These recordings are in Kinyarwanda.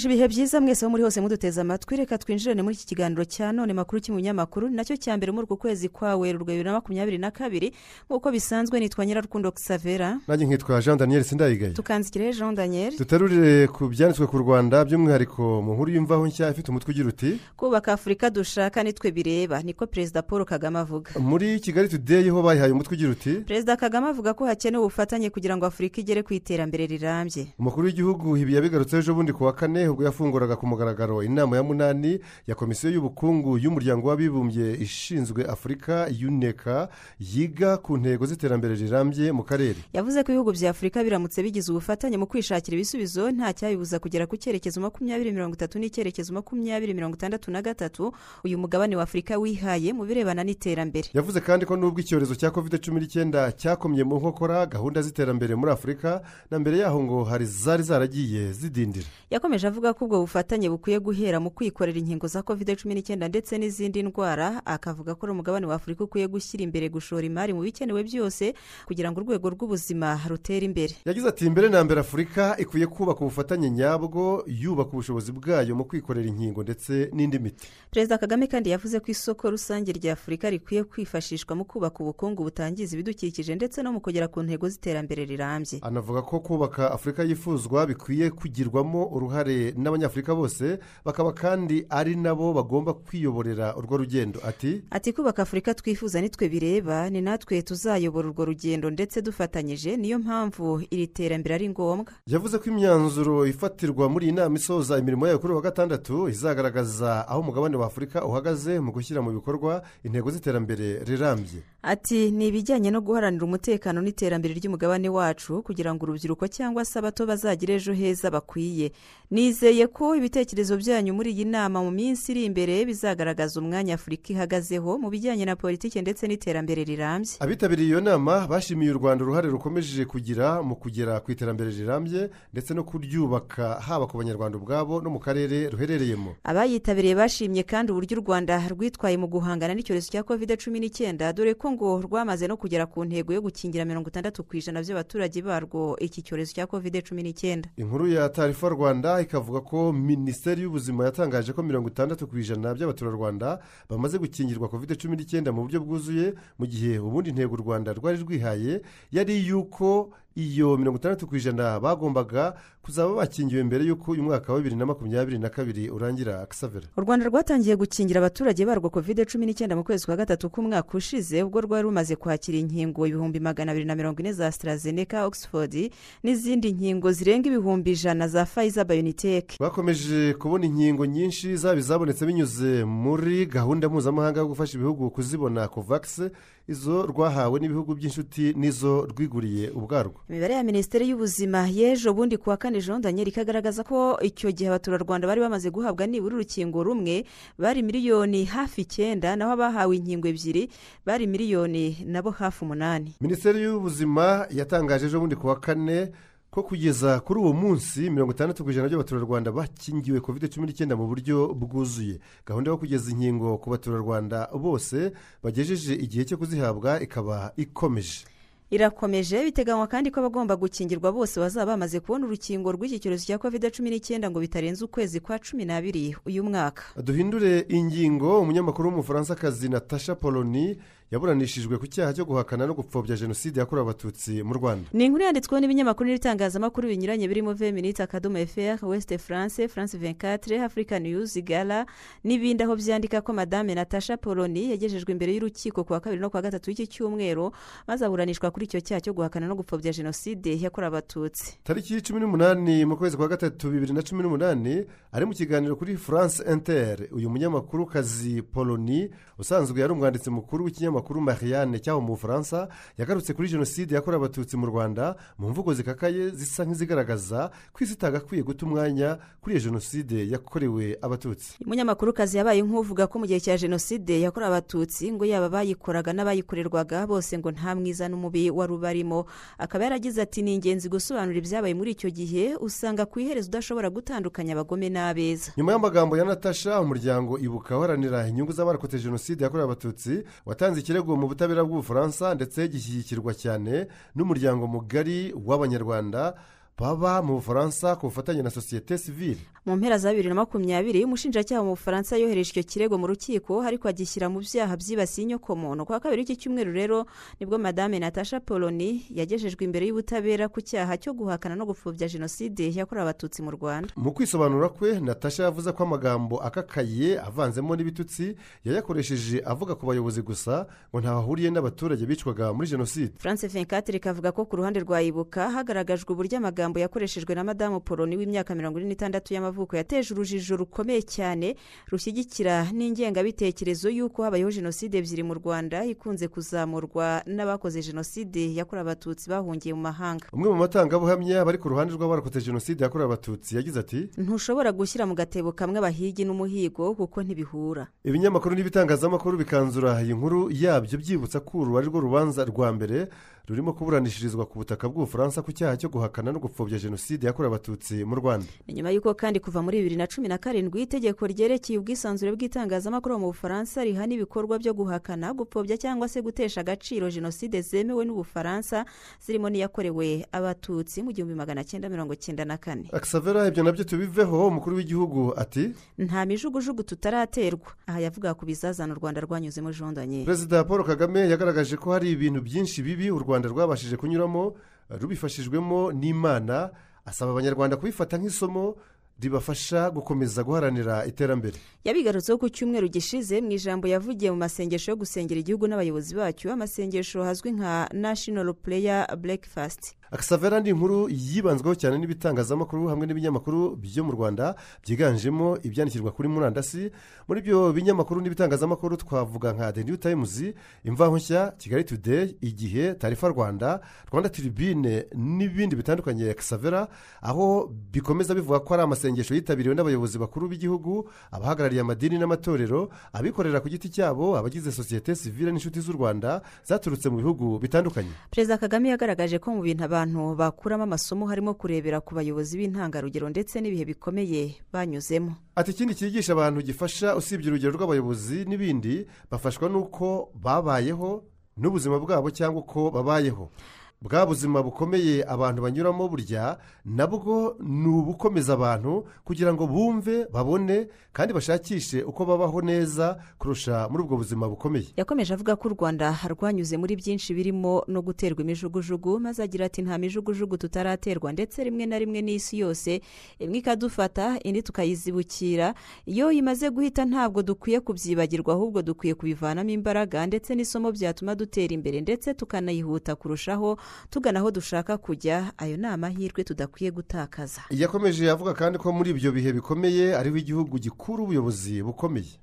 tubifurije ibihe byiza mwese aho muri hose muduteze amatwi reka twinjirane muri iki kiganiro cya none makuru cy'umunyamakuru ni na cyo cya mbere muri uku kwezi kwa werurwe bibiri na makumyabiri na kabiri nk'uko bisanzwe nitwa nyirarukundo xavera nanjye nkitwa jean daniel sindayigaye. Tukanzikire jean daniel. Duterurire ku byanditswe ku rwanda by'umwihariko mu nkuru y'imvaho nshya ifite umutwe ugira uti kubaka afurika dushaka nitwe bireba niko perezida paul kagame avuga. Muri kigali today ho bayihaye umutwe ugira uti perezida kagame avuga ko hakenewe ubufatanye kugira ngo afurika igere ku iterambere rirambye. Umukuru w'igihugu ibi yabigarutseho ejo bundi ku wa kane ubwo yafunguraga ku mugaragaro inama ya munani ya komisiyo y'ubukungu y'umuryango w'abibumbye ishinzwe afurika yuneka yiga ku ntego z'iterambere rirambye mu karere. Yavuze ko ibihugu bya afurika biramutse bigize ubufatanye mu kwishakira ibisubizo nta cyabibuza kugera ku cyerekezo makumyabiri mirongo itatu n'icyerekezo makumyabiri mirongo itandatu na gatatu uyu mugabane wa afurika wihaye mu birebana n'iterambere. Yavuze kandi ko nubwo icyorezo cya covid cumi n'icyenda cyakomye mu nkokora gahunda z'iterambere muri afurika na mbere yaho ngo hari zari zaragiye zidindira. Yakomeje avuga ko ubwo bufatanye bukwiye guhera mu kwikorera inkingo za covid cumi n'icyenda ndetse n'izindi ndwara akavuga ko umugabane wa afurika ukwiye gushyira imbere gushora imari mu bikenewe byose kugira ngo urwego rw'ubuzima rutere imbere. Yagize ati mbere na mbere afurika ikwiye kubaka ubufatanye nyabwo yubaka ubushobozi bwayo mu kwikorera inkingo ndetse n'indi miti. Perezida kagame kandi yavuze ko isoko rusange rya afurika rikwiye kwifashishwa mu kubaka ubukungu butangiza ibidukikije ndetse no mu kugera ku ntego z'iterambere rirambye. Anavuga ko kubaka afurika yifuzwa bikwiye kugirwamo uruhare n'abanyafurika bose bakaba kandi ari nabo bagomba kwiyoborera urwo rugendo. Ati ati kubaka afurika twifuza nitwe bireba ni natwe tuzayobora urwo rugendo ndetse dufatanyije niyo mpamvu iri terambere ari ngombwa. Yavuze ko imyanzuro ifatirwa muri iyi nama isoza imirimo yayo kuri wa gatandatu izagaragaza aho umugabane wa afurika uhagaze mu gushyira mu bikorwa intego z'iterambere rirambye. Ati ni ibijyanye no guharanira umutekano n'iterambere ry'umugabane wacu kugira ngo urubyiruko cyangwa se abato bazagire ejo heza bakwiye. Nizeye ko ibitekerezo byanyu muri iyi nama mu minsi iri imbere bizagaragaza umwanya afurika ihagazeho mu bijyanye na politiki ndetse n'iterambere rirambye. Abitabiriye iyo nama bashimiye u rwanda uruhare rukomeje kugira mu kugera ku iterambere rirambye ndetse no kuryubaka haba ku banyarwanda ubwabo no mu karere ruherereyemo. Abayitabiriye bashimye kandi uburyo u rwanda rwitwaye mu guhangana n'icyorezo cya covid cumi n'icyenda dore ko ngo rwamaze no kugera ku ntego yo gukingira mirongo itandatu ku ijana by'abaturage barwo iki cyorezo cya covid cumi n'icyenda. Inkuru ya tarifa rwanda ikavuga ko minisiteri y'ubuzima yatangaje ko mirongo itandatu ku ijana by'abaturarwanda bamaze gukingirwa covid cumi n'icyenda mu buryo bwuzuye mu gihe ubundi intego u rwanda rwari rwihaye yari iy'uko iyo mirongo itandatu ku ijana bagombaga kuzaba bakingiwe mbere y'uko uyu mwaka wa bibiri na makumyabiri na kabiri urangira akisavera u rwanda rwatangiye gukingira abaturage barwo covid cumi n'icyenda mu kwezi kwa gatatu k'umwaka ushize ubwo rwari rumaze kwakira inkingo ibihumbi magana abiri na mirongo ine za AstraZeneca oxford n'izindi nkingo zirenga ibihumbi ijana za fayiza bayoniteke bakomeje kubona inkingo nyinshi zaba izabonetse binyuze muri gahunda mpuzamahanga yo gufasha ibihugu kuzibona kovakisi izo rwahawe n'ibihugu by'inshuti n'izo rwiguriye ubwarwo. Imibare ya minisiteri y'ubuzima y'ejo bundi ku wa kane jean daniel ikagaragaza ko icyo gihe abaturarwanda bari bamaze guhabwa nibura urukingo rumwe bari miliyoni hafi icyenda naho abahawe inkingo ebyiri bari miliyoni nabo hafi umunani. Minisiteri y'ubuzima yatangaje ejo bundi ku wa kane ko kugeza kuri uwo munsi mirongo itandatu ku ijana by'abaturarwanda bakingiwe covid cumi n'icyenda mu buryo bwuzuye. Gahunda yo kugeza inkingo ku baturarwanda bose bagejeje igihe cyo kuzihabwa ikaba ikomeje. Irakomeje biteganywa kandi ko abagomba gukingirwa bose bazaba bamaze kubona urukingo rw'iki cyorezo cya covid cumi n'icyenda ngo bitarenze ukwezi kwa cumi n'abiri uyu mwaka. Duhindure ingingo umunyamakuru w'umufaransa natasha poloni yaburanishijwe ku cyaha cyo guhakana no gupfobya jenoside yakorewe abatutsi mu rwanda. Ni inkuru yanditsweho n'ibinyamakuru n'ibitangazamakuru binyuranye birimo veminiti akadomo eferi wesite france france venkatire afurika niyuzi gara n'ibindi aho byandika ko madame natasha poloni yagejejwe imbere y'urukiko ku wa kabiri no ku wa gatatu w'iki cyumweru maze aburanishwa kuri icyo cyaha cyo guhakana no gupfobya jenoside yakorewe abatutsi. Tariki cumi n'umunani mu kwezi kwa gatatu bibiri na cumi n'umunani ari mu kiganiro kuri france inter. Uyu munyamakurukazi poloni usanzwe yari umwanditsi mukuru w'ikinyamakuru n'ikinyamakuru marianne cyaho mu bufaransa yagarutse kuri jenoside yakorewe abatutsi mu rwanda mu mvugo zikakaye zisa nk'izigaragaza ko isi itagakwiye guta umwanya kuri iyo jenoside yakorewe abatutsi. Umunyamakuru kazi yabaye nk'uvuga ko mu gihe cya jenoside yakorewe abatutsi ngo yaba abayikoraga n'abayikorerwaga bose ngo nta mwiza n'umubi wari ubarimo. Akaba yaragize ati ni ingenzi gusobanura ibyabaye muri icyo gihe usanga ku iherezo udashobora gutandukanya abagome n'abeza. Nyuma y'amagambo ya natasha umuryango ibuka uharanira inyungu z'abarokotse jenoside yakorewe abatutsi watanze ikirego mu butabera bw'ubufaransa ndetse gishyigikirwa cyane n'umuryango mugari w'abanyarwanda baba mu bufaransa ku bufatanye na sosiyete sivile mu mpera za bibiri na makumyabiri umushinjacyaha mu bufaransa yohereje icyo kirego mu rukiko ariko agishyira mu byaha byibasiye inyokomuntu. Ku wa kabiri w'iki cyumweru rero ni bwo madame natasha poloni yagejejwe imbere y'ubutabera ku cyaha cyo guhakana no gupfobya jenoside yakorewe abatutsi mu rwanda. Mu kwisobanura kwe natasha yavuze ko amagambo akakaye avanzemo n'ibitutsi yayakoresheje avuga ku bayobozi gusa ngo ntahahuriye n'abaturage bicwaga muri jenoside. France venkatire ikavuga ko ku ruhande rwa ibuka hagaragajwe uburyo amagambo yakoreshejwe na madamu poloni w'imyaka mirongo ine n'itandatu y'amavuko yateje urujijo rukomeye cyane rushyigikira n'ingengabitekerezo y'uko habayeho jenoside ebyiri mu rwanda ikunze kuzamurwa n'abakoze jenoside yakorewe abatutsi bahungiye mu mahanga. Umwe mu batangabuhamya bari ku ruhande rw'abarokotse jenoside yakorewe abatutsi yagize ati ntushobora gushyira mu gatebo kamwe abahigi n'umuhigo kuko ntibihura. Ibinyamakuru n'ibitangazamakuru bikanzura iyi nkuru yabyo byibutsa ko uru ari rwo rubanza rwa mbere rurimo kuburanishirizwa ku butaka bw'ubufaransa ku cyaha cyo guhakana no gupfobya jenoside yakorewe abatutsi mu rwanda. Nyuma y'uko kandi kuva muri bibiri na cumi na karindwi itegeko ryerekeye ubwisanzure bw'itangazamakuru mu bufaransa rihana ibikorwa byo guhakana gupfobya cyangwa se gutesha agaciro jenoside zemewe n'ubufaransa zirimo n'iyakorewe abatutsi mu gihumbi magana cyenda mirongo cyenda na kane. Akisavera ibyo na byo tubiveho umukuru w'igihugu ati nta mijugujugu tutaraterwa. Aha yavuga ku bizazana u rwanda rwanyuzemo jondanye perezida paul kagame yagaragaje ko hari ibintu byinshi bibi rwanda rwabashije kunyuramo rubifashijwemo n'imana asaba abanyarwanda kubifata nk'isomo ribafasha gukomeza guharanira iterambere. Yabigarutseho ku cyumweru gishize mu ijambo yavugiye mu masengesho yo gusengera igihugu n'abayobozi bacyo. Amasengesho hazwi nka national player breakfast. Akisavera ni inkuru yibanzweho cyane n'ibitangazamakuru hamwe n'ibinyamakuru byo mu rwanda byiganjemo ibyandikirwa kuri murandasi. Muri ibyo binyamakuru n'ibitangazamakuru twavuga nka the new times imvaho nshya kigali today igihe tarifa rwanda rwanda tribune n'ibindi bitandukanye. Akisavera aho bikomeza bivuga ko ari amasengesho yitabiriwe n'abayobozi bakuru b'igihugu abahagarariye amadini n'amatorero abikorera ku giti cyabo abagize sosiyete sivile n'inshuti z'u rwanda zaturutse mu bihugu bitandukanye. Perezida kagame yagaragaje ko mu bintu abantu bakuramo amasomo harimo kurebera ku bayobozi b'intangarugero ndetse n'ibihe bikomeye banyuzemo. Ati ikindi cyigisha abantu gifasha usibye urugero rw'abayobozi n'ibindi bafashwa n'uko babayeho n'ubuzima bwabo cyangwa uko babayeho. Bwa buzima bukomeye abantu banyuramo burya nabwo ni ubukomeza abantu kugira ngo bumve babone kandi bashakishe uko babaho neza kurusha muri ubwo buzima bukomeye. Yakomeje avuga ko u rwanda rwanyuze muri byinshi birimo no guterwa imijugujugu maze agira ati nta mijugujugu tutaraterwa. Ndetse rimwe na rimwe n'isi yose imwe ikadufata indi tukayizibukira. Iyo imaze guhita ntabwo dukwiye kubyibagirwa ahubwo dukwiye kubivanamo imbaraga ndetse n'isomo byatuma dutera imbere ndetse tukanayihuta kurushaho tugana aho dushaka kujya ayo ni amahirwe tudakwiye gutakaza. Yakomeje avuga kandi ko muri ibyo bihe bikomeye ariho igihugu gikura ubuyobozi bukomeye.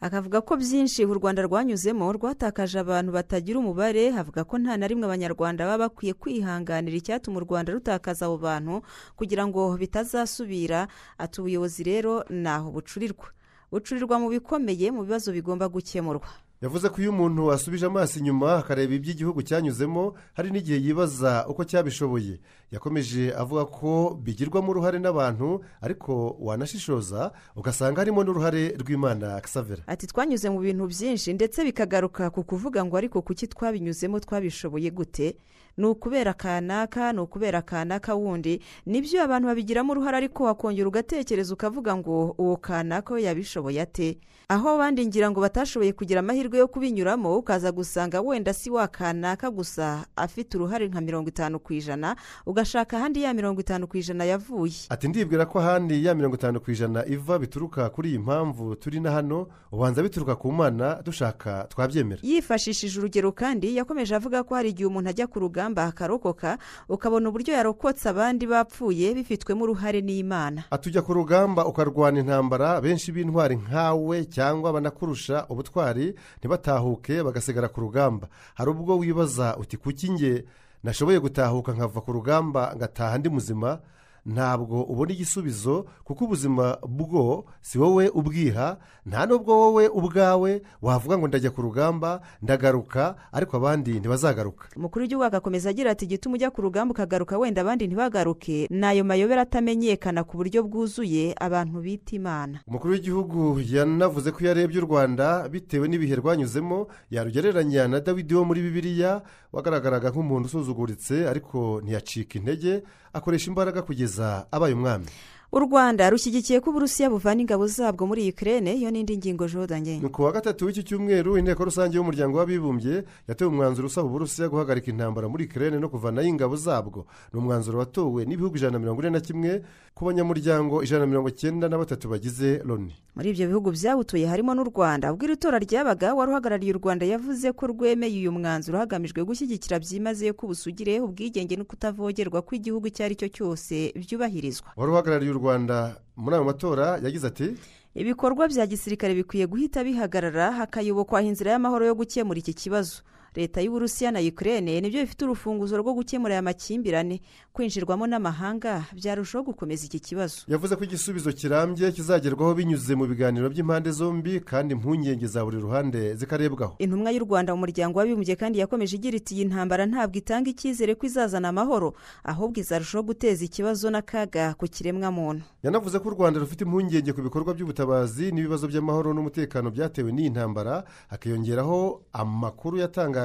Akavuga ko byinshi u rwanda rwanyuzemo rwatakaje abantu batagira umubare havuga ko nta na rimwe abanyarwanda baba bakwiye kwihanganira icyatuma u rwanda rutakaza abo bantu kugira ngo bitazasubira. Ati ubuyobozi rero ni aho bucurirwa. Bucurirwa mu bikomeye mu bibazo bigomba gukemurwa. Yavuze ko iyo umuntu asubije amaso inyuma akareba ibyo igihugu cyanyuzemo hari n'igihe yibaza uko cyabishoboye. Yakomeje avuga ko bigirwamo uruhare n'abantu ariko wanashishoza ugasanga harimo n'uruhare rw'imana kisavera ati twanyuze mu bintu byinshi ndetse bikagaruka ku kuvuga ngo ariko kuki twabinyuzemo twabishoboye gute? Ni ukubera kanaka ni ukubera kanaka wundi. Nibyo abantu babigiramo uruhare ariko wakongera ugatekereza ukavuga ngo uwo kanaka we yabishoboye ate? Aho abandi ngira ngo batashoboye kugira amahirwe yo kubinyuramo ukaza gusanga wenda si wa kanaka gusa afite uruhare nka mirongo itanu ku ijana ugashaka ahandi ya mirongo itanu ku ijana yavuye. Ati ndibwira ko ahandi ya mirongo itanu ku ijana iva bituruka kuri iyi mpamvu turi na hano ubanza bituruka ku mana dushaka twabyemera. Yifashishije urugero kandi yakomeje avuga ko hari igihe umuntu ajya ku rugamba rugamba akarokoka ukabona uburyo yarokotse abandi bapfuye bifitwemo uruhare n'imana. Atujya ku rugamba ukarwana intambara benshi b'intwari nkawe cyangwa banakurusha ubutwari ntibatahuke bagasigara ku rugamba. Hari ubwo wibaza uti kuki nge nashoboye gutahuka nkava ku rugamba ngataha ndi muzima? Ntabwo ubona igisubizo kuko ubuzima bwo si wowe ubwiha nta n'ubwo wowe ubwawe wavuga ngo ndajya ku rugamba ndagaruka ariko abandi ntibazagaruka. Umukuru w'igihugu agakomeza agira ati igituma ujya ku rugamba ukagaruka wenda abandi ntibagaruke ni ayo mayobera atamenyekana ku buryo bwuzuye abantu bita imana. Umukuru w'igihugu yanavuze ko iyo arebye u rwanda bitewe n'ibihe rwanyuzemo yarugereranya na dawidi wo muri bibiliya wagaragaraga nk'umuntu usuzuguritse ariko ntiyacika intege akoresha imbaraga kugeza abaye umwami. U rwanda rushyigikiye ko uburusiya buvana ingabo zabwo muri ikirere iyo n'indi ngingo jodanye ni ku wa gatatu w'iki cyumweru inteko rusange y'umuryango w'abibumbye yatewe umwanzuro usaba uburusiya guhagarika intambara muri ikirere no kuvanayo ingabo zabwo. Ni umwanzuro watowe n'ibihugu ijana na mirongo ine na kimwe ku banyamuryango ijana na mirongo icyenda na batatu bagize loni. Muri ibyo bihugu byawutuye harimo n'u rwanda. Ubwo iri tora ryabaga wari uhagarariye u rwanda yavuze ko rwemeye uyu mwanzuro. Hagamijwe gushyigikira byimazeyo ko ubusugire ubwigenge no kutavogerwa kw'igihugu icyo ari cyo cyose byubahirizwa. Wari uhagarariye u rwanda muri ayo matora? Yagize ati ibikorwa bya gisirikare bikwiye guhita bihagarara hakayobokwa inzira y'amahoro yo gukemura iki kibazo. Leta y'uburusiya na ukirere ni byo bifite urufunguzo rwo gukemura aya makimbirane. Kwinjirwamo n'amahanga byarushaho gukomeza iki kibazo. Yavuze ko igisubizo kirambye kizagerwaho binyuze mu biganiro by'impande zombi kandi impungenge za buri ruhande zikarebwaho. Intumwa y'u rwanda mu muryango w'abibumbye kandi yakomeje igira iti iyi ntambara ntabwo itanga icyizere ko izazana amahoro ahubwo izarushaho guteza ikibazo n'akaga ku kiremwa muntu yanavuze ko u rwanda rufite impungenge ku bikorwa by'ubutabazi n'ibibazo by'amahoro n'umutekano byatewe n'iyi ntambara hakiyongeraho amakuru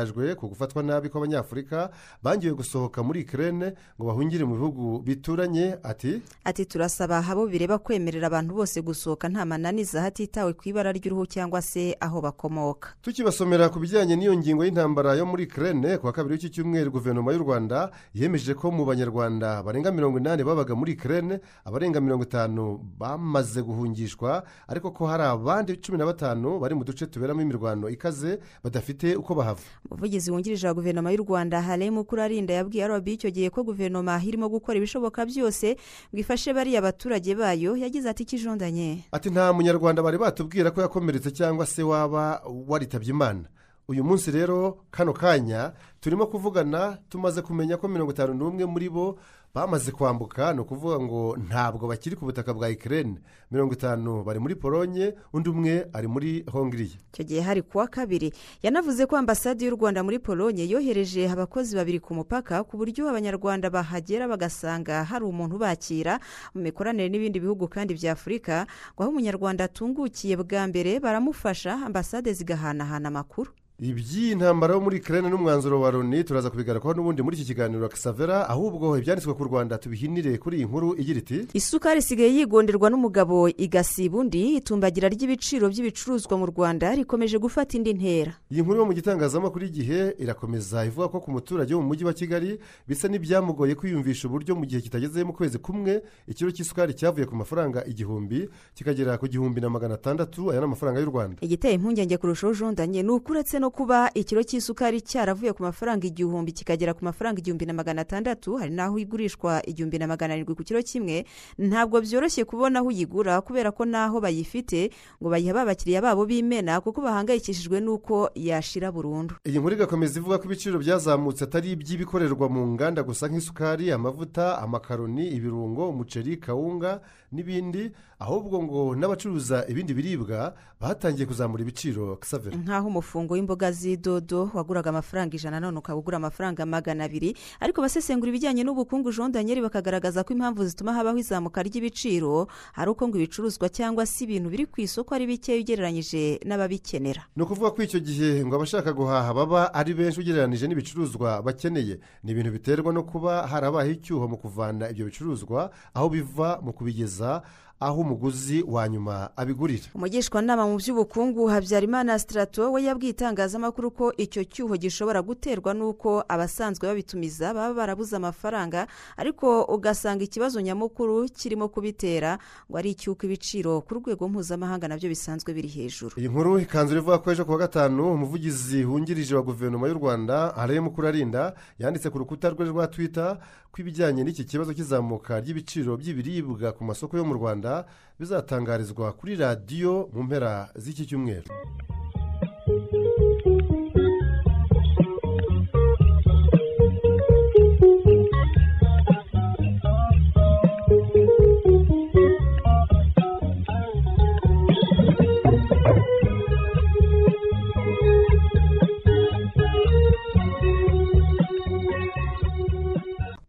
yatangajwe ku gufatwa nabi kw'abanyafurika bangiwe gusohoka muri ikirere ngo bahungire mu bihugu bituranye. Ati ati turasaba abo bireba kwemerera abantu bose gusohoka nta mananiza hatitawe ku ibara ry'uruhu cyangwa se aho bakomoka. Tukibasomera ku bijyanye n'iyo ngingo y'intambara yo muri ikirere ku wa kabiri w'iki cyumweru guverinoma y'u rwanda yemeje ko mu banyarwanda barenga mirongo inani babaga muri ikirere abarenga mirongo itanu bamaze guhungishwa ariko ko hari abandi cumi na batanu bari mu duce tuberamo imirwano ikaze badafite uko bahava. Umuvugizi wungirije wa guverinoma y'u rwanda haremu kurarinda yabwiye arabi icyo gihe ko guverinoma irimo gukora ibishoboka byose ngo ifashe bariya baturage bayo. Yagize ati ikijondanye ati nta munyarwanda bari batubwira ko yakomeretse cyangwa se waba waritabye imana. Uyu munsi rero kano kanya turimo kuvugana tumaze kumenya ko mirongo itanu n'umwe muri bo bamaze kwambuka ni ukuvuga ngo ntabwo bakiri ku butaka bwa ikirere mirongo itanu bari muri polonye undi umwe ari muri hongiriya. Icyo gihe hari kuwa kabiri yanavuze ko ambasade y'u rwanda muri polonye yohereje abakozi babiri ku mupaka ku buryo abanyarwanda bahagera bagasanga hari umuntu ubakira. Mu mikoranire n'ibindi bihugu kandi bya afurika ngo aho umunyarwanda atungukiye bwa mbere baramufasha ambasade zigahanahana amakuru. Iby'iyi ntambara yo muri ikirere n'umwanzuro wa loni turaza kubigarukaho n'ubundi muri iki kiganiro kisavera ahubwo ibyanditswe ku rwanda tubihinire kuri iyi nkuru igira iti isukari isigaye yigonderwa n'umugabo igasiba undi itumbagira ry'ibiciro by'ibicuruzwa mu rwanda rikomeje gufata indi ntera. Iyi nkuru yo mu gitangazamakuru igihe irakomeza ivuga ko ku muturage wo mu mujyi wa kigali bisa n'ibyamugoye kwiyumvisha uburyo mu gihe kitageze mu kwezi kumwe ikiro cy'isukari cyavuye ku mafaranga igihumbi kikagera ku gihumbi na magana atandatu aya ni amafaranga y'u rwanda. Igiteye impungenge kurushaho jondanye ni uko uretse no kuba ikiro cy'isukari cyaravuye ku mafaranga igihumbi kikagera ku mafaranga igihumbi na magana atandatu hari n'aho igurishwa igihumbi na magana arindwi ku kiro kimwe. Ntabwo byoroshye kubona aho uyigura kubera ko n'aho bayifite ngo bayiha ba bakiriya babo b'imena kuko bahangayikishijwe n'uko yashira burundu. Iyi nkuru igakomeza ivuga ko ibiciro byazamutse atari iby'ibikorerwa mu nganda gusa nk'isukari amavuta amakaroni ibirungo umuceri kawunga n'ibindi. Ahubwo ngo n'abacuruza ibindi biribwa batangiye kuzamura ibiciro kisavera nk'aho umufungo w'imboga z'idodo waguraga amafaranga ijana none ukaba ugura amafaranga magana abiri. Ariko abasesengura ibijyanye n'ubukungu jondanyeri bakagaragaza ko impamvu zituma habaho izamuka ry'ibiciro ari uko ngo ibicuruzwa cyangwa se ibintu biri ku isoko ari bikeya ugereranyije n'ababikenera. Ni ukuvuga ko icyo gihe ngo abashaka guhaha baba ari benshi ugereranyije n'ibicuruzwa bakeneye. Ni ibintu biterwa no kuba harabayeho icyuho mu kuvana ibyo bicuruzwa aho biva mu kubigeza aho umuguzi wa nyuma abigurira. Umugishwanama mu by'ubukungu habyarimana sitarato we yabwiye itangazamakuru ko icyo cyuho gishobora guterwa n'uko abasanzwe babitumiza baba barabuze amafaranga ariko ugasanga ikibazo nyamukuru kirimo kubitera ngo ari icy'uko ibiciro ku rwego mpuzamahanga na byo bisanzwe biri hejuru. Iyi nkuru ikanzu ivuga ko ejo kuwa gatanu umuvugizi wungirije wa guverinoma y'u rwanda arebe mukurarinda yanditse ku rukuta rwe rwa twita ko ibijyanye n'iki kibazo cy'izamuka ry'ibiciro by'ibiribwa ku masoko yo mu rwanda bizatangarizwa kuri radiyo mu mpera z'iki cyumweru.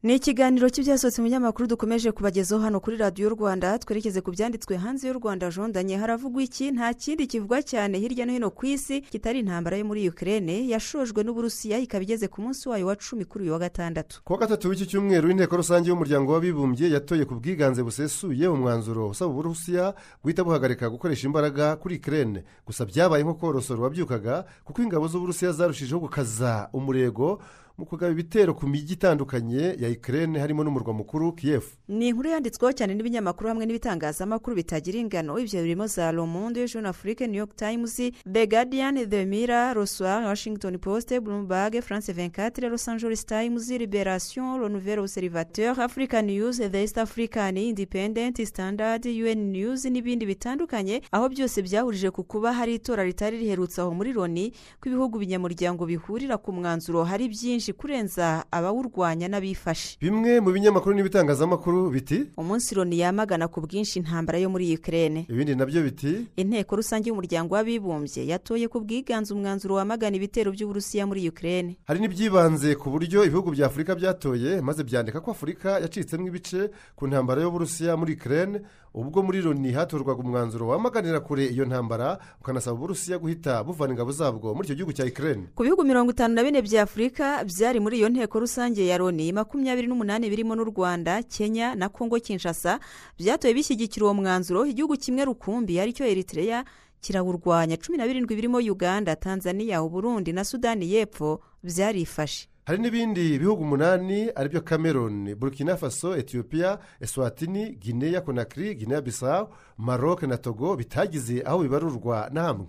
Ni ikiganiro cy'ibyasohotse mu binyamakuru dukomeje kubagezaho hano kuri radiyo rwanda twerekeze ku byanditswe hanze y'u rwanda jondanye. Haravugwa iki? Nta kindi kivugwa cyane hirya no hino ku isi kitari intambara yo muri ukirere yashojwe n'uburusiya ikaba igeze ku munsi wayo wa cumi kuri uyu wa gatandatu. Kuwa gatatu w'iki cyumweru inteko rusange y'umuryango w'abibumbye yatoye ku bwiganze busesuye umwanzuro usaba uburusiya guhita buhagarika gukoresha imbaraga kuri ikirere gusa byabaye nko korosora uwabyukaga kuko ingabo z'uburusiya zarushijeho gukaza umurego mu kugaba ibitero ku mijyi itandukanye ya ikirere harimo n'umurwa mukuru kiyefu ni inkuru yanditsweho cyane n'ibinyamakuru hamwe n'ibitangazamakuru bitagira ingano. Ibyo birimo za lomonde jean afrique new york times the guardian the mira rosoir washington post bloomberg france 24 los angeles times liberation le nouvel observateur african news the east african independent standard un news n'ibindi bitandukanye. Aho byose byahurije ku kuba hari itora ritari riherutse aho muri loni ko ibihugu binyamuryango bihurira ku mwanzuro hari byinshi kurenza abawurwanya n'abifashe. Bimwe mu binyamakuru n'ibitangazamakuru biti umunsi loni yamagana ku bwinshi intambara yo muri ukirere ibindi na byo biti inteko rusange y'umuryango w'abibumbye yatoye ku bwiganze umwanzuro wamagana ibitero by'uburusiya muri ukirere hari n'ibyibanze ku buryo ibihugu bya afurika byatoye maze byandika ko afurika yacitsemo ibice ku ntambara y'uburusiya muri ukirere ubwo muri loni hatorwaga umwanzuro wamaganira kure iyo ntambara ukanasaba uburusiya guhita buvana ingabo zabwo muri icyo gihugu cya ukirere ku bihugu mirongo itanu na bine bya afurika byari muri iyo nteko rusange ya loni makumyabiri n'umunani birimo n'u rwanda kenya na kongo kinshasa byatoye bishyigikira uwo mwanzuro igihugu kimwe rukumbi ari cyo eritrea kirawurwanya. Cumi na birindwi birimo uganda tanzania uburundi na sudani y'epfo byarifashe. Hari n'ibindi bihugu umunani ari byo cameroon burkina faso etiyopiya eswatini guinea konakiri guinea bisawu maroc na togo bitagize aho bibarurwa na hamwe.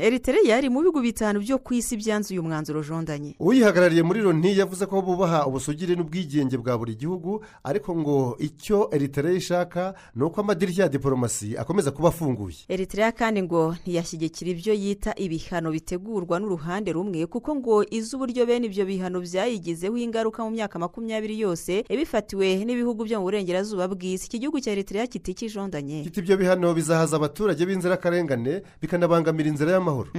Eritrea yari mu bihugu bitanu byo ku isi byanzuye umwanzuro jondanye uyihagarariye muri loni yavuze ko bubaha ubusugire n'ubwigenge bwa buri gihugu ariko ngo icyo eritrea ishaka ni uko amadirishya ya diporomasi akomeza kuba afunguye. Eritrea kandi ngo ntiyashyigikira ibyo yita ibihano bitegurwa n'uruhande rumwe kuko ngo izi uburyo bene ibyo bihano byayigizeho ingaruka mu myaka makumyabiri yose bifatiwe n'ibihugu byo mu burengerazuba bw'isi. Iki gihugu cya eritrea kiti kijondanye kiti ibyo bihano bizahaza abaturage b'inzirakarengane bikanabangamira inzira y'amahoro.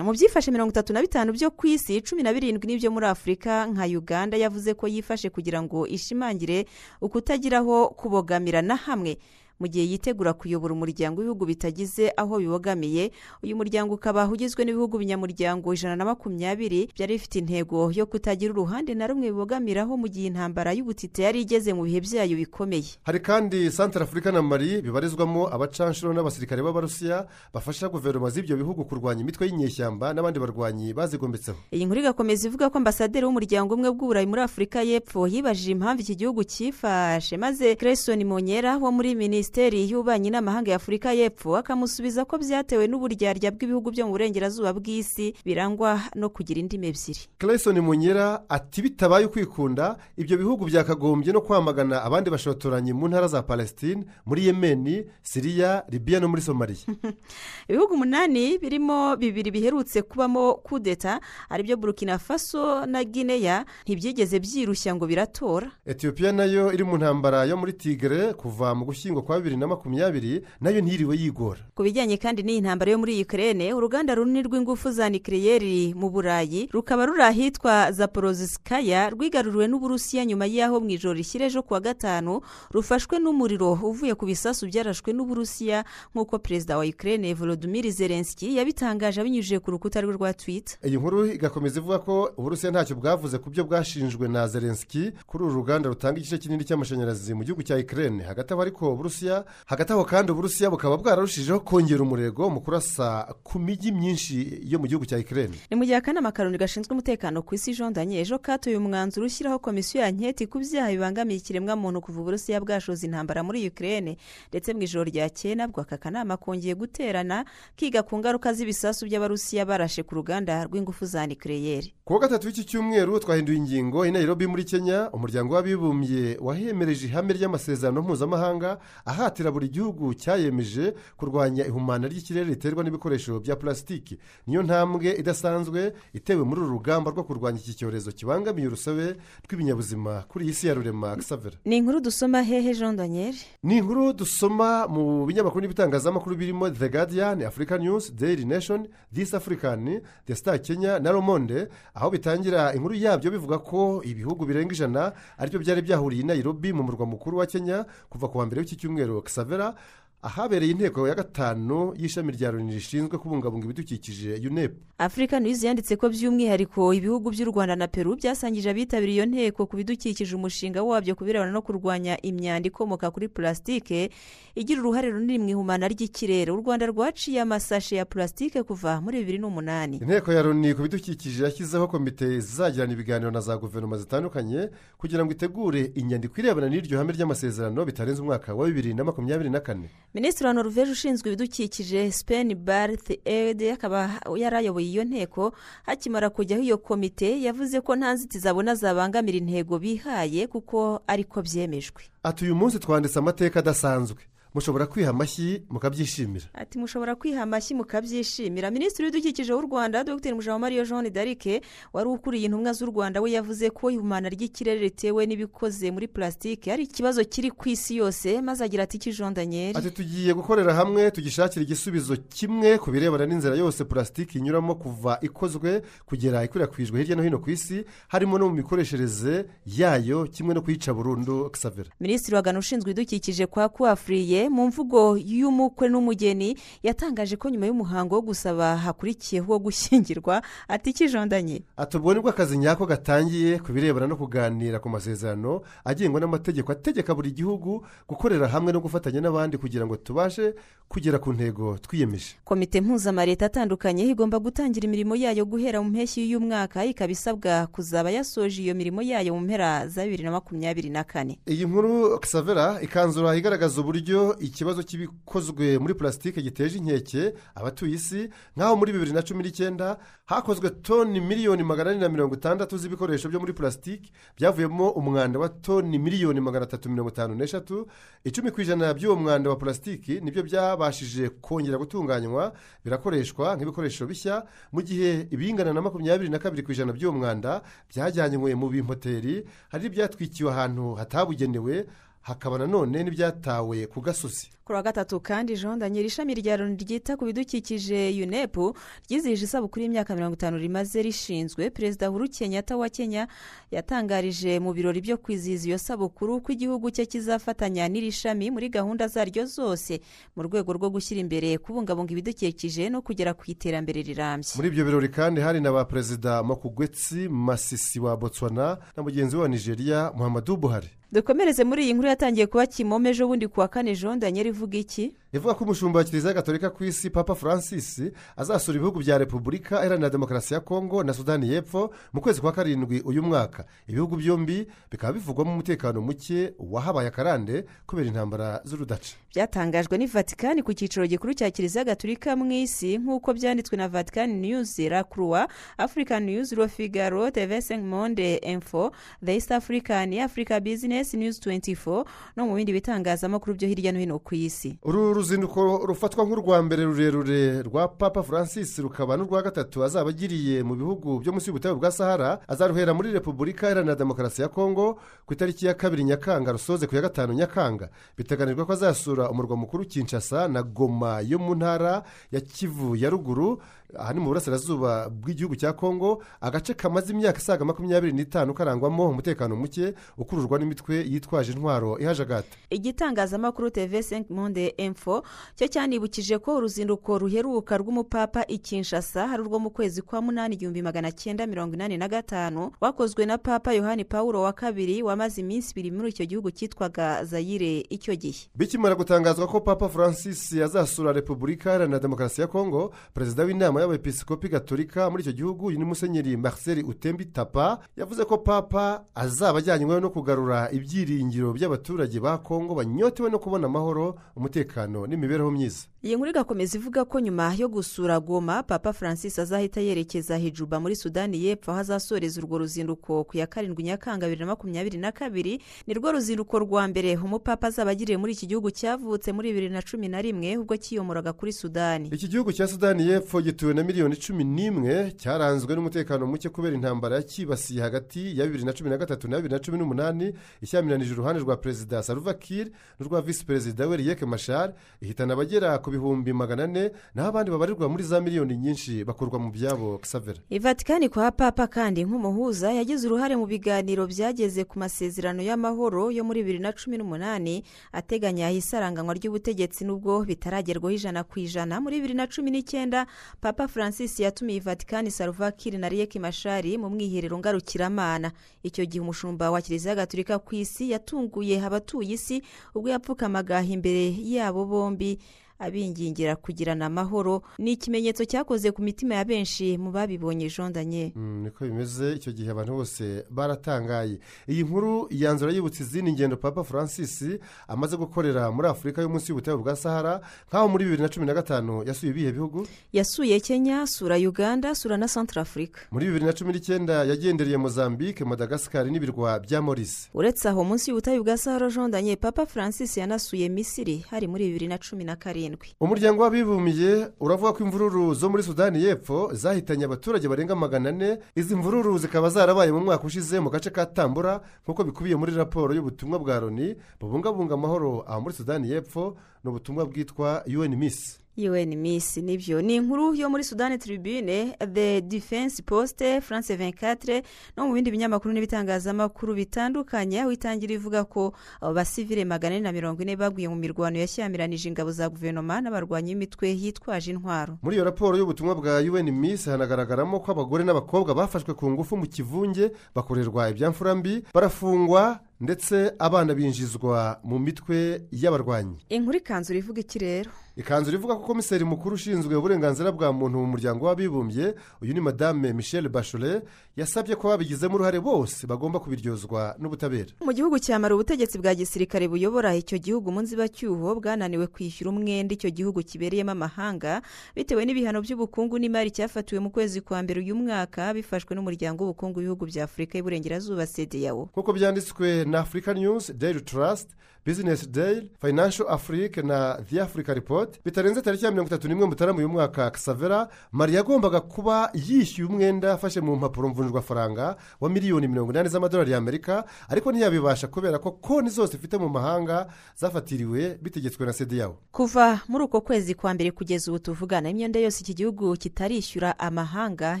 Mu byifashe mirongo itatu na bitanu byo ku isi cumi na birindwi n'ibyo muri afurika nka uganda yavuze ko yifashe kugira ngo ishimangire ukutagiraho kubogamira na hamwe. Mu gihe yitegura kuyobora umuryango w'ibihugu bitagize aho bibogamiye. Uyu muryango ukaba ugizwe n'ibihugu binyamuryango ijana na makumyabiri byari bifite intego yo kutagira uruhande na rumwe bibogamiraho mu gihe intambara y'ubutite yari igeze mu bihe byayo bikomeye. Hari kandi santara afurika na mari bibarizwamo abacanshuro n'abasirikare b'abarusiya bafasha guverinoma z'ibyo bihugu kurwanya imitwe y'inyeshyamba n'abandi barwanyi bazigombetseho iyi nkuru igakomeza ivuga ko ambasaderi w'umuryango umwe bw'uburayi muri afurika y'epfo yibajije impamvu iki gihugu cyifashe maze Grayson monyera wo muri minisitiri minisiteri y'ububanyi n'amahanga y'afurika y'epfo akamusubiza ko byatewe n'uburyarya bw'ibihugu byo mu burengerazuba bw'isi birangwa no kugira indimi ebyiri. Clayson munyera ati bitabaye ukwikunda ibyo bihugu byakagombye no kwamagana abandi bashotoranye mu ntara za palestine muri yemeni siriya libiya no muri somaliya ibihugu umunani birimo bibiri biherutse kubamo kudeta ari byo burkina faso na guinea ntibyigeze byirushya ngo biratora. Etiyopiya na yo iri mu ntambara yo muri tigre kuva mu gushyingo kwa bibiri na makumyabiri na yo ntiriwe yigora. Ku bijyanye kandi n'iyi ntambara yo muri ukirere uruganda runini rw'ingufu za nikiriyeri mu burayi rukaba ruri ahitwa zaporozisikaya rwigaruriwe n'uburusiya nyuma y'aho mu ijoro rishyira ejo kuwa gatanu rufashwe n'umuriro uvuye ku bisasu byarashwe n'uburusiya nk'uko perezida wa ukirere volodimir zelenski yabitangaje abinyujije ku rukuta rwe rwa twita iyi nkuru igakomeza ivuga ko uburusiya ntacyo bwavuze ku byo bwashinjwe na zelenski kuri uru ruganda rutanga igice kinini cy'amashanyarazi mu gihugu cya ukirere hagati aho ariko uburusiya n'uburusiya hagati aho kandi uburusiya bukaba bwararushijeho kongera umurego mu kurasa ku mijyi myinshi yo mu gihugu cya ikirere ni mu gihe akanama karoni gashinzwe umutekano ku isi jean daniel ejo katoye umwanzuro ushyiraho komisiyo ya nketi ku byaha bibangamiye ikiremwamuntu kuva uburusiya bwashoza intambara muri ukirere ndetse mu ijoro ryakeye nabwo aka kanama kongeye guterana kiga ku ngaruka z'ibisasu by'abarusiya barashe ku ruganda rw'ingufu za nikireyeri ku wa gatatu w'iki cyumweru twahinduye ingingo i nairobi muri kenya umuryango w'abibumbye wahemereje ihame ry'amasezerano mpuzamahanga ahatira buri gihugu cyayemeje kurwanya ihumana ry'ikirere riterwa n'ibikoresho bya purasitiki niyo ntambwe idasanzwe itewe muri uru rugamba rwo kurwanya iki cyorezo kibangamiye urusobe rw'ibinyabuzima kuri iyi si ya rurema gisavera ni inkuru dusoma hehe jean daniel? Ni inkuru dusoma mu binyamakuru n'ibitangazamakuru birimo the guardian african news daily nation this african the star kenya na romonde aho bitangira inkuru yabyo bivuga ko ibihugu birenga ijana ari byo byari byahuriye i nairobi mu murwa mukuru wa kenya kuva ku wa mbere w'iki cyumweru. Gisavera ahabereye inteko ya gatanu y'ishami rya loni rishinzwe kubungabunga ibidukikije unepu afurika news yanditse ko by'umwihariko ibihugu by'u rwanda na peru byasangije abitabiriye iyo nteko ku bidukikije umushinga wabyo ku birebana no kurwanya imyanda ikomoka kuri purasitike igira uruhare runini mu ihumana ry'ikirere. U rwanda rwaciye amasashe ya purasitike kuva muri bibiri n'umunani. Inteko ya loni ku bidukikije yashyizeho komite zizagirana ibiganiro na za guverinoma zitandukanye kugira ngo itegure inyandiko irebana n'iryo hame ry'amasezerano bitarenze umwaka wa bibiri na makumyabiri na kane. Minisitiri wa noruveje ushinzwe ibidukikije sipeni barite ede akaba yarayoboye iyo nteko hakimara kujyaho iyo komite yavuze ko nta nzitizi abona zabangamira intego bihaye kuko ariko byemejwe. Ati uyu munsi twanditse amateka adasanzwe. Mushobora kwiha amashyi mukabyishimira? Ati mushobora kwiha amashyi mukabyishimira. Minisitiri w'ibidukikije w'u rwanda dr. Mujawamariya jean d'arike wari ukuriye intumwa z'u rwanda we yavuze ko ihumana ry'ikirere ritewe n'ibikoze muri purasitike ari ikibazo kiri ku isi yose maze agira ati daniel ati tugiye gukorera hamwe tugishakira igisubizo kimwe ku birebana n'inzira yose purasitike inyuramo kuva ikozwe kugera ikwirakwijwe hirya no hino ku isi harimo no mu mikoreshereze yayo kimwe no kuyica burundu kisavera minisitiri wagana ushinzwe ibidukikije kwa kuwafuriye mu mvugo y'umukwe n'umugeni yatangaje ko nyuma y'umuhango wo gusaba hakurikiyeho wo gushyingirwa ati ikijondanye. Ati ubwo ni bwo akazi nyako gatangiye ku birebana no kuganira ku masezerano agengwa n'amategeko ategeka buri gihugu gukorera hamwe no gufatanya n'abandi kugira ngo tubashe kugera ku ntego twiyemeje. Komite mpuzamareta atandukanye igomba gutangira imirimo yayo guhera mu mpeshyi y'uyu mwaka ikaba isabwa kuzaba yasoje iyo mirimo yayo mu mpera za bibiri na makumyabiri na kane. Iyi nkuru kisavera ikanzura igaragaza uburyo ikibazo cy'ibikozwe muri purasitike giteje inkeke abatuye isi nk'aho muri bibiri na cumi n'icyenda hakozwe toni miliyoni magana ane na mirongo itandatu z'ibikoresho byo muri purasitike byavuyemo umwanda wa toni miliyoni magana atatu mirongo itanu n'eshatu. Icumi ku ijana by'uwo mwanda wa purasitike ni byo byabashije kongera gutunganywa birakoreshwa nk'ibikoresho bishya. Mu gihe ibingana na makumyabiri na kabiri ku ijana by'uwo mwanda byajyanywe mu bimoteri hari ibyatwikiwe ahantu hatabugenewe hakaba nanone n'ibyatawe ku gasozi. Kuri wa gatatu kandi daniel ishami rya loni ryita ku bidukikije unepu ryizihije isabukuru y'imyaka mirongo itanu rimaze rishinzwe. Perezida huru kenyatta wa kenya yatangarije mu birori byo kwizihiza iyo sabukuru ko igihugu cye kizafatanya n'iri shami muri gahunda zaryo zose mu rwego rwo gushyira imbere kubungabunga ibidukikije no kugera ku iterambere rirambye. Muri ibyo birori kandi hari na ba perezida makugwetsi masisi wa botswana na mugenzi we wa nigeria muhammadu buhari. Dukomereze muri iyi nkuru yatangiye kuba kimomo ejo bundi ku wa kane jean daniel ivuga iki? Ivuga ko umushumba wa kiliziya gatolika ku isi papa francis azasura ibihugu bya repubulika iharanira demokarasi ya kongo na sudani y'epfo mu kwezi kwa karindwi uyu mwaka. Ibihugu byombi bikaba bivugwamo umutekano muke wahabaye akarande kubera intambara z'urudaca. Byatangajwe n'ivatikani ku cyiciro gikuru cya kiliziya gatolika mu isi nk'uko byanditswe na vatikani niyuzi la croix african news ro figaro tv monde info the east african africa business news 24 no mu bindi bitangazamakuru byo hirya no hino ku isi. Uru ruzinduko rufatwa nk'urwa mbere rurerure rwa papa francis rukaba n'urwa gatatu azaba agiriye mu bihugu byo munsi y'ubutayu bwa sahara azaruhera muri repubulika iharanira demokarasi ya kongo ku itariki ya kabiri nyakanga rusoze ku ya gatanu nyakanga. Biteganijwe ko azasura umurwa mukuru kinshasa na goma yo mu ntara ya kivu ya ruguru aha ni mu burasirazuba bw'igihugu cya kongo agace kamaze imyaka isaga makumyabiri n'itanu karangwamo umutekano muke ukururwa n'imitwe yitwaje intwaro ihajagata igitangazamakuru tv 5 monde info cyo cyanibukije ko uruzinduko ruheruka rw'umupapa i kinshasa hari urwo mu kwezi kwa munani igihumbi magana cyenda mirongo inani na gatanu rwakozwe na papa yohani paul wa kabiri wamaze iminsi ibiri muri icyo gihugu cyitwaga zayire icyo gihe. Bikimara gutangazwa ko papa francis azasura repubulika iharanira demokarasi ya kongo perezida w'inama y'abepisikopi gatolika muri icyo gihugu uyu ni musenyeri marcel utembi tapa yavuze ko papa azaba ajyanywe no kugarura ibyiringiro by'abaturage ba kongo banyotewe no kubona amahoro umutekano n'imibereho myiza. Iyi nkuru igakomeza ivuga ko nyuma yo gusura goma papa francis azahita yerekeza hijuba muri sudani y'epfo aho azasoreza urwo ruzinduko ku ya karindwi nyakanga bibiri na makumyabiri na kabiri. Ni rwo ruzinduko rwa mbere umupapa azaba agiriye muri iki gihugu cyavutse muri bibiri na cumi na rimwe ubwo kiyomoraga kuri sudani. Iki gihugu cya sudani y'epfo gituwe na miliyoni cumi n'imwe cyaranzwe n'umutekano muke kubera intambara yakibasiye hagati ya bibiri na cumi na gatatu na bibiri na cumi n'umunani ishyamiranyije uruhande rwa perezida saruva kir n'urwa visi perezida we riyeke mashar ihitana abagera ku bihumbi magana ane naho abandi babarirwa muri za miliyoni nyinshi bakurwa mu byabo kisavera ivatikani kwa papa kandi nk'umuhuza yagize uruhare mu biganiro byageze ku masezerano y'amahoro yo muri bibiri na cumi n'umunani ateganya isaranganywa ry'ubutegetsi n'ubwo bitaragerwaho ijana ku ijana. Muri bibiri na cumi n'icyenda papa francis yatumiye ivatikani saruvakiri na riyeki mashari mu mwiherero ngarukiramana. Icyo gihe umushumba wa kiliziya gatolika ku isi yatunguye abatuye isi ubwo yapfukamaga imbere yabo bombi. Abingingira kugirana amahoro. Ni ikimenyetso cyakoze ku mitima ya benshi mu babibonye jondanye niko bimeze icyo gihe abantu bose baratangaye. Iyi nkuru yanzura yibutsa izindi ngendo papa francis amaze gukorera muri afurika yo munsi y'ubutayu bwa sahara nk'aho muri bibiri na cumi na gatanu yasuye ibihe bihugu? Yasuye kenya sura uganda sura na centre afurika muri bibiri na cumi n'icyenda yagendereye mozambique madagascar n'ibirwa bya morisi uretse aho munsi y'ubutayu bwa sahara jondanye papa francis yanasuye misiri hari muri bibiri na cumi na karindwi. Umuryango w'abibumbye uravuga ko imvururu zo muri sudani y'epfo zahitanye abaturage barenga magana ane. Izi mvururu zikaba zarabaye mu mwaka ushize mu gace ka tambura nk'uko bikubiye muri raporo y'ubutumwa bwa loni bubungabunga amahoro aho muri sudani y'epfo ni ubutumwa bwitwa un miss. Un miss ni byo ni inkuru yo muri sudani tribune the defense poste france 24 no mu bindi binyamakuru n'ibitangazamakuru bitandukanye aho itangira ivuga ko abo basivire magana ane na mirongo ine baguye mu mirwano yashyamiranyije ingabo za guverinoma n'abarwanyi b'imitwe yitwaje intwaro. Muri iyo raporo y'ubutumwa bwa un miss hanagaragaramo ko abagore n'abakobwa bafashwe ku ngufu mu kivunge bakorerwa ibyamfura mbi barafungwa ndetse abana binjizwa mu mitwe y'abarwanyi. Inkuru ikanzu ivuga iki rero? Ikanzu rivuga ko komiseri mukuru ushinzwe uburenganzira bwa muntu mu muryango w'abibumbye uyu ni madame michelle bachelet yasabye ko babigizemo uruhare bose bagomba kubiryozwa n'ubutabera. Mu gihugu cyamara ubutegetsi bwa gisirikare buyobora icyo gihugu mu nzibacyuho bwananiwe kwishyura umwenda icyo gihugu kibereyemo amahanga bitewe n'ibihano by'ubukungu n'imari cyafatiwe mu kwezi kwa mbere uyu mwaka bifashwe n'umuryango w'ubukungu w'ibihugu bya afurika y'iburengerazuba sedeyawo nk'uko byanditswe na africa news daily trust business day financial africa na the africa report. Bitarenze tariki ya mirongo itatu n'imwe mutarama uyu mwaka kisavera mari yagombaga kuba yishyuye umwenda afashe mu mpapuro mvunjwafaranga wa miliyoni mirongo inani z'amadolari y'amerika ariko ntiyabibasha kubera ko konti zose ifite mu mahanga zafatiriwe bitegetswe na yawo. Kuva muri uko kwezi kwa mbere kugeza ubu tuvugana imyenda yose iki gihugu kitarishyura amahanga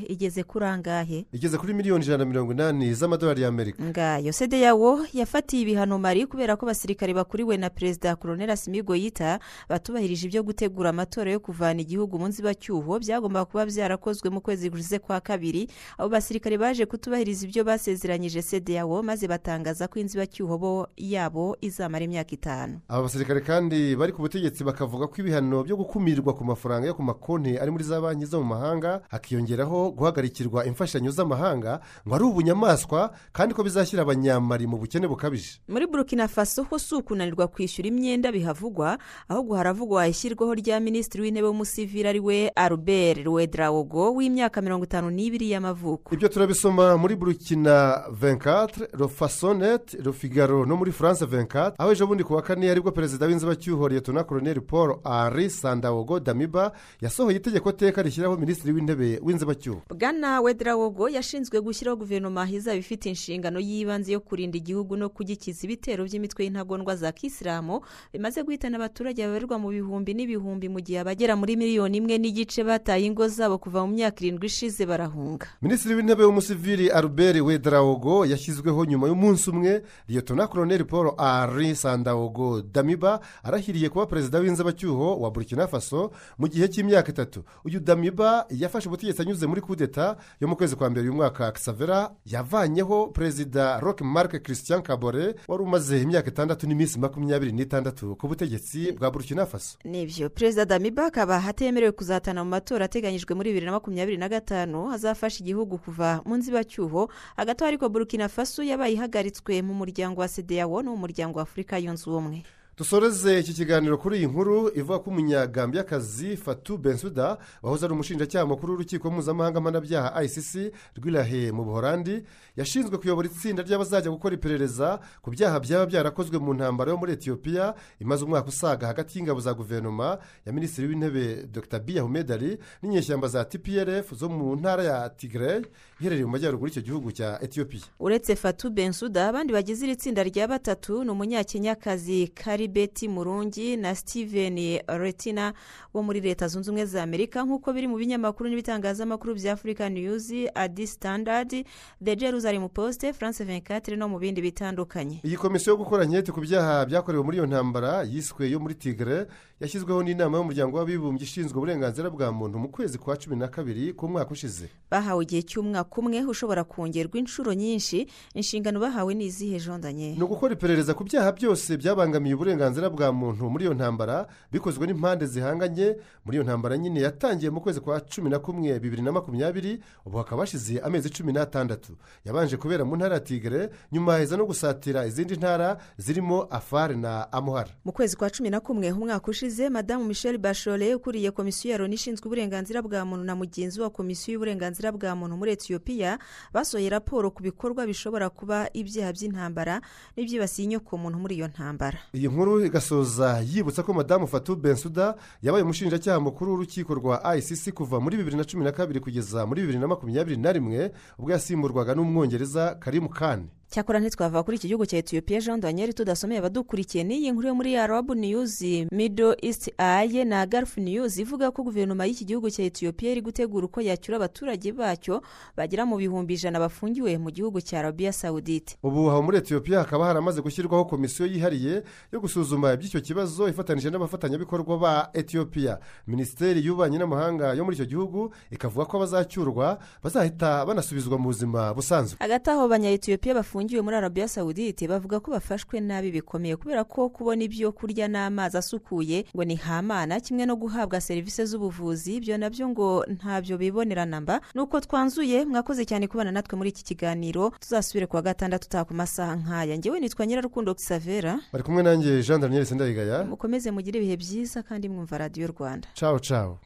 igeze kuri angahe? Igeze kuri miliyoni ijana na mirongo inani z'amadolari y'amerika ngayo. Yawo yafatiye ibihano mari kubera ko abasirikare bakuriwe na perezida koronera simigo yita batubahirije ibyo gutegura amatora yo kuvana igihugu mu nzibacyuho. Byagombaga kuba byarakozwe mu kwezi gushize kwa kabiri. Abo basirikare baje kutubahiriza ibyo basezeranyije sede yawo maze batangaza ko inzibacyuho bo yabo izamara imyaka itanu. Aba basirikare kandi bari ku butegetsi bakavuga ko ibihano byo gukumirwa ku mafaranga yo ku makonti ari muri za banki zo mu mahanga hakiyongeraho guhagarikirwa imfashanyo z'amahanga ngo ari ubunyamaswa kandi ko bizashyira abanyamari mu bukene bukabije. Muri burkina faso ho si ukunanirwa kwishyura imyenda bihavugwa ahubwo haravugwa ishyirwaho rya minisitiri w'intebe w'umusivili ari we albert ruwedrawogo w'imyaka mirongo itanu n'ibiri y'amavuko. Ibyo turabisoma muri burkina venkatire rofasonet rofigaro no muri france venkatire aho ejo bundi ku wa kane ari bwo perezida w'inzibacyuho liyetona koroneri paul henri sandawogo damiba yasohoye itegeko teka rishyiraho minisitiri w'intebe w'inzibacyuho. Bwana wedrawogo yashinzwe gushyiraho guverinoma izaba ifite inshingano y'ibanze yo kurinda igihugu no kugikiza ibitero by'imitwe y'intagondwa za kisilamu bimaze guhitana abaturage babarirwa mu bihumbi n'ibihumbi mu gihe abagera muri miliyoni imwe n'igice bataye ingo zabo kuva mu myaka irindwi ishize barahunga. Minisitiri w'intebe w'umusivili albert wedarawogo yashyizweho nyuma y'umunsi umwe liyotona koroneri paul ari sandawogo damiba arahiriye kuba perezida w'inzabacyuho wa burkina faso mu gihe cy'imyaka itatu. Uyu damiba yafashe ubutegetsi anyuze muri kudeta yo mu kwezi kwa mbere uyu mwaka. Kisavera yavanyeho perezida roque marc christian kabore wari umaze imyaka itandatu n'iminsi makumyabiri n'itandatu ku butegetsi bwa burkina faso. Nibyo perezida damiba akaba atemerewe kuzatana mu matora ateganyijwe muri bibiri na makumyabiri na gatanu azafasha igihugu kuva mu nzibacyuho hagati ariko burkina faso yabaye ihagaritswe mu muryango wa sedeyawo no mu muryango wa afurika yunze ubumwe. Dusoreze iki kiganiro kuri iyi nkuru ivuga ko umunyagambiyakazi fatu bensuda wahoze ari umushinjacyaha mukuru w'urukiko mpuzamahanga mpanabyaha icc rw'irahe mu buhorandi yashinzwe kuyobora itsinda ry'abazajya gukora iperereza ku byaha byaba byarakozwe mu ntambaro yo muri etiyopiya imaze umwaka usaga hagati y'ingabo za guverinoma ya minisitiri w'intebe dr. Biya humedari n'inyeshyamba za tprf zo mu ntara ya tigray iherereye mu majyaruguru y'icyo gihugu cya etiyopiya uretse fatu bensuda abandi bagize iri tsinda rya batatu ni umunyakenyakazi kari beti murungi na steven retina wo muri leta zunze ubumwe za amerika. Nk'uko biri mu binyamakuru n'ibitangazamakuru bya afurika niyuzi adi sitandadi de jerusalem poste france 24 no mu bindi bitandukanye. Iyi komisiyo yo gukora nkete ku byaha byakorewe muri iyo ntambara yiswe yo muri tigre yashyizweho n'inama y'umuryango w'abibumbye ishinzwe uburenganzira bwa muntu mu kwezi kwa cumi na kabiri k'umwaka ushize. Bahawe igihe cy'umwaka umwe ushobora kongerwa inshuro nyinshi. Inshingano bahawe ni izihe jondanye ni ugukora iperereza ku byaha byose byabangamiye uburenganzira bwa muntu muri iyo ntambara bikozwe n'impande zihanganye. Muri iyo ntambara nyine yatangiye mu kwezi kwa cumi na kumwe bibiri na makumyabiri ubu hakaba hashize amezi cumi n'atandatu. Yabanje kubera mu ntara ya tigre nyuma haheza no gusatira izindi ntara zirimo afari na amuhara. Mu kwezi kwa cumi na kumwe umwaka ushize madamu michel bashore ukuriye komisiyo ya loni ishinzwe uburenganzira bwa muntu na mugenzi wa komisiyo y'uburenganzira bwa muntu muri etiyopiya basohoye raporo ku bikorwa bishobora kuba ibyaha by'intambara n'ibyibasiye inyokomuntu muri iyo ntambara. Iyi nkuru igasoza yibutsa ko madamu fatu bensuda yabaye umushinjacyaha mukuru w'urukiko rwa icc kuva muri bibiri na cumi na kabiri kugeza muri bibiri na makumyabiri na rimwe ubwo yasimburwaga n'umwongereza karimu kane cyakora ntitwava kuri iki gihugu cya etiyopiya jean daniel tudasomeye abadukurikiye. N'iyi nkuru yo muri arabu niyuzi mido east aye na garufu niyuzi ivuga ko guverinoma y'iki gihugu cya etiyopiya iri gutegura uko yacyura abaturage bacyo bagera mu bihumbi ijana bafungiwe mu gihugu cya arabiya sawudite ubu aho muri etiyopiya hakaba haramaze gushyirwaho komisiyo yihariye yo gusuzuma iby'icyo kibazo ifatanyije n'abafatanyabikorwa ba etiyopiya minisiteri y'ububanyi n'amahanga yo muri icyo gihugu ikavuga ko abazacyurwa bazahita banasubizwa mu buzima busanzwe. Hagati aho abanya-etiyopiya bafungiwe muri arabiya sawudite bavuga ko bafashwe nabi bikomeye kubera ko kubona ibyo kurya n'amazi asukuye ngo ni hamana kimwe no guhabwa serivisi z'ubuvuzi ibyo na byo ngo ntabyo bibonera namba nuko twanzuye mwakoze cyane kubana natwe muri iki kiganiro. Tuzasubire kuwa gatandatu utaha ku masaha nk'aya. Ngewe nitwa nyirarukundo kisavera bari kumwe nanjye jean daniel sendayigaya mukomeze mugire ibihe byiza kandi mwumva radiyo rwanda. Cawo cawo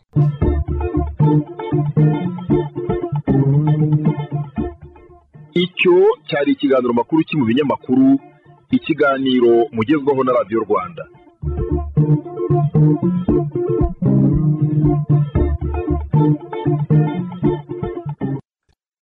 icyo cyari ikiganiro makuru ki mu binyamakuru ikiganiro mugezwaho na radiyo rwanda.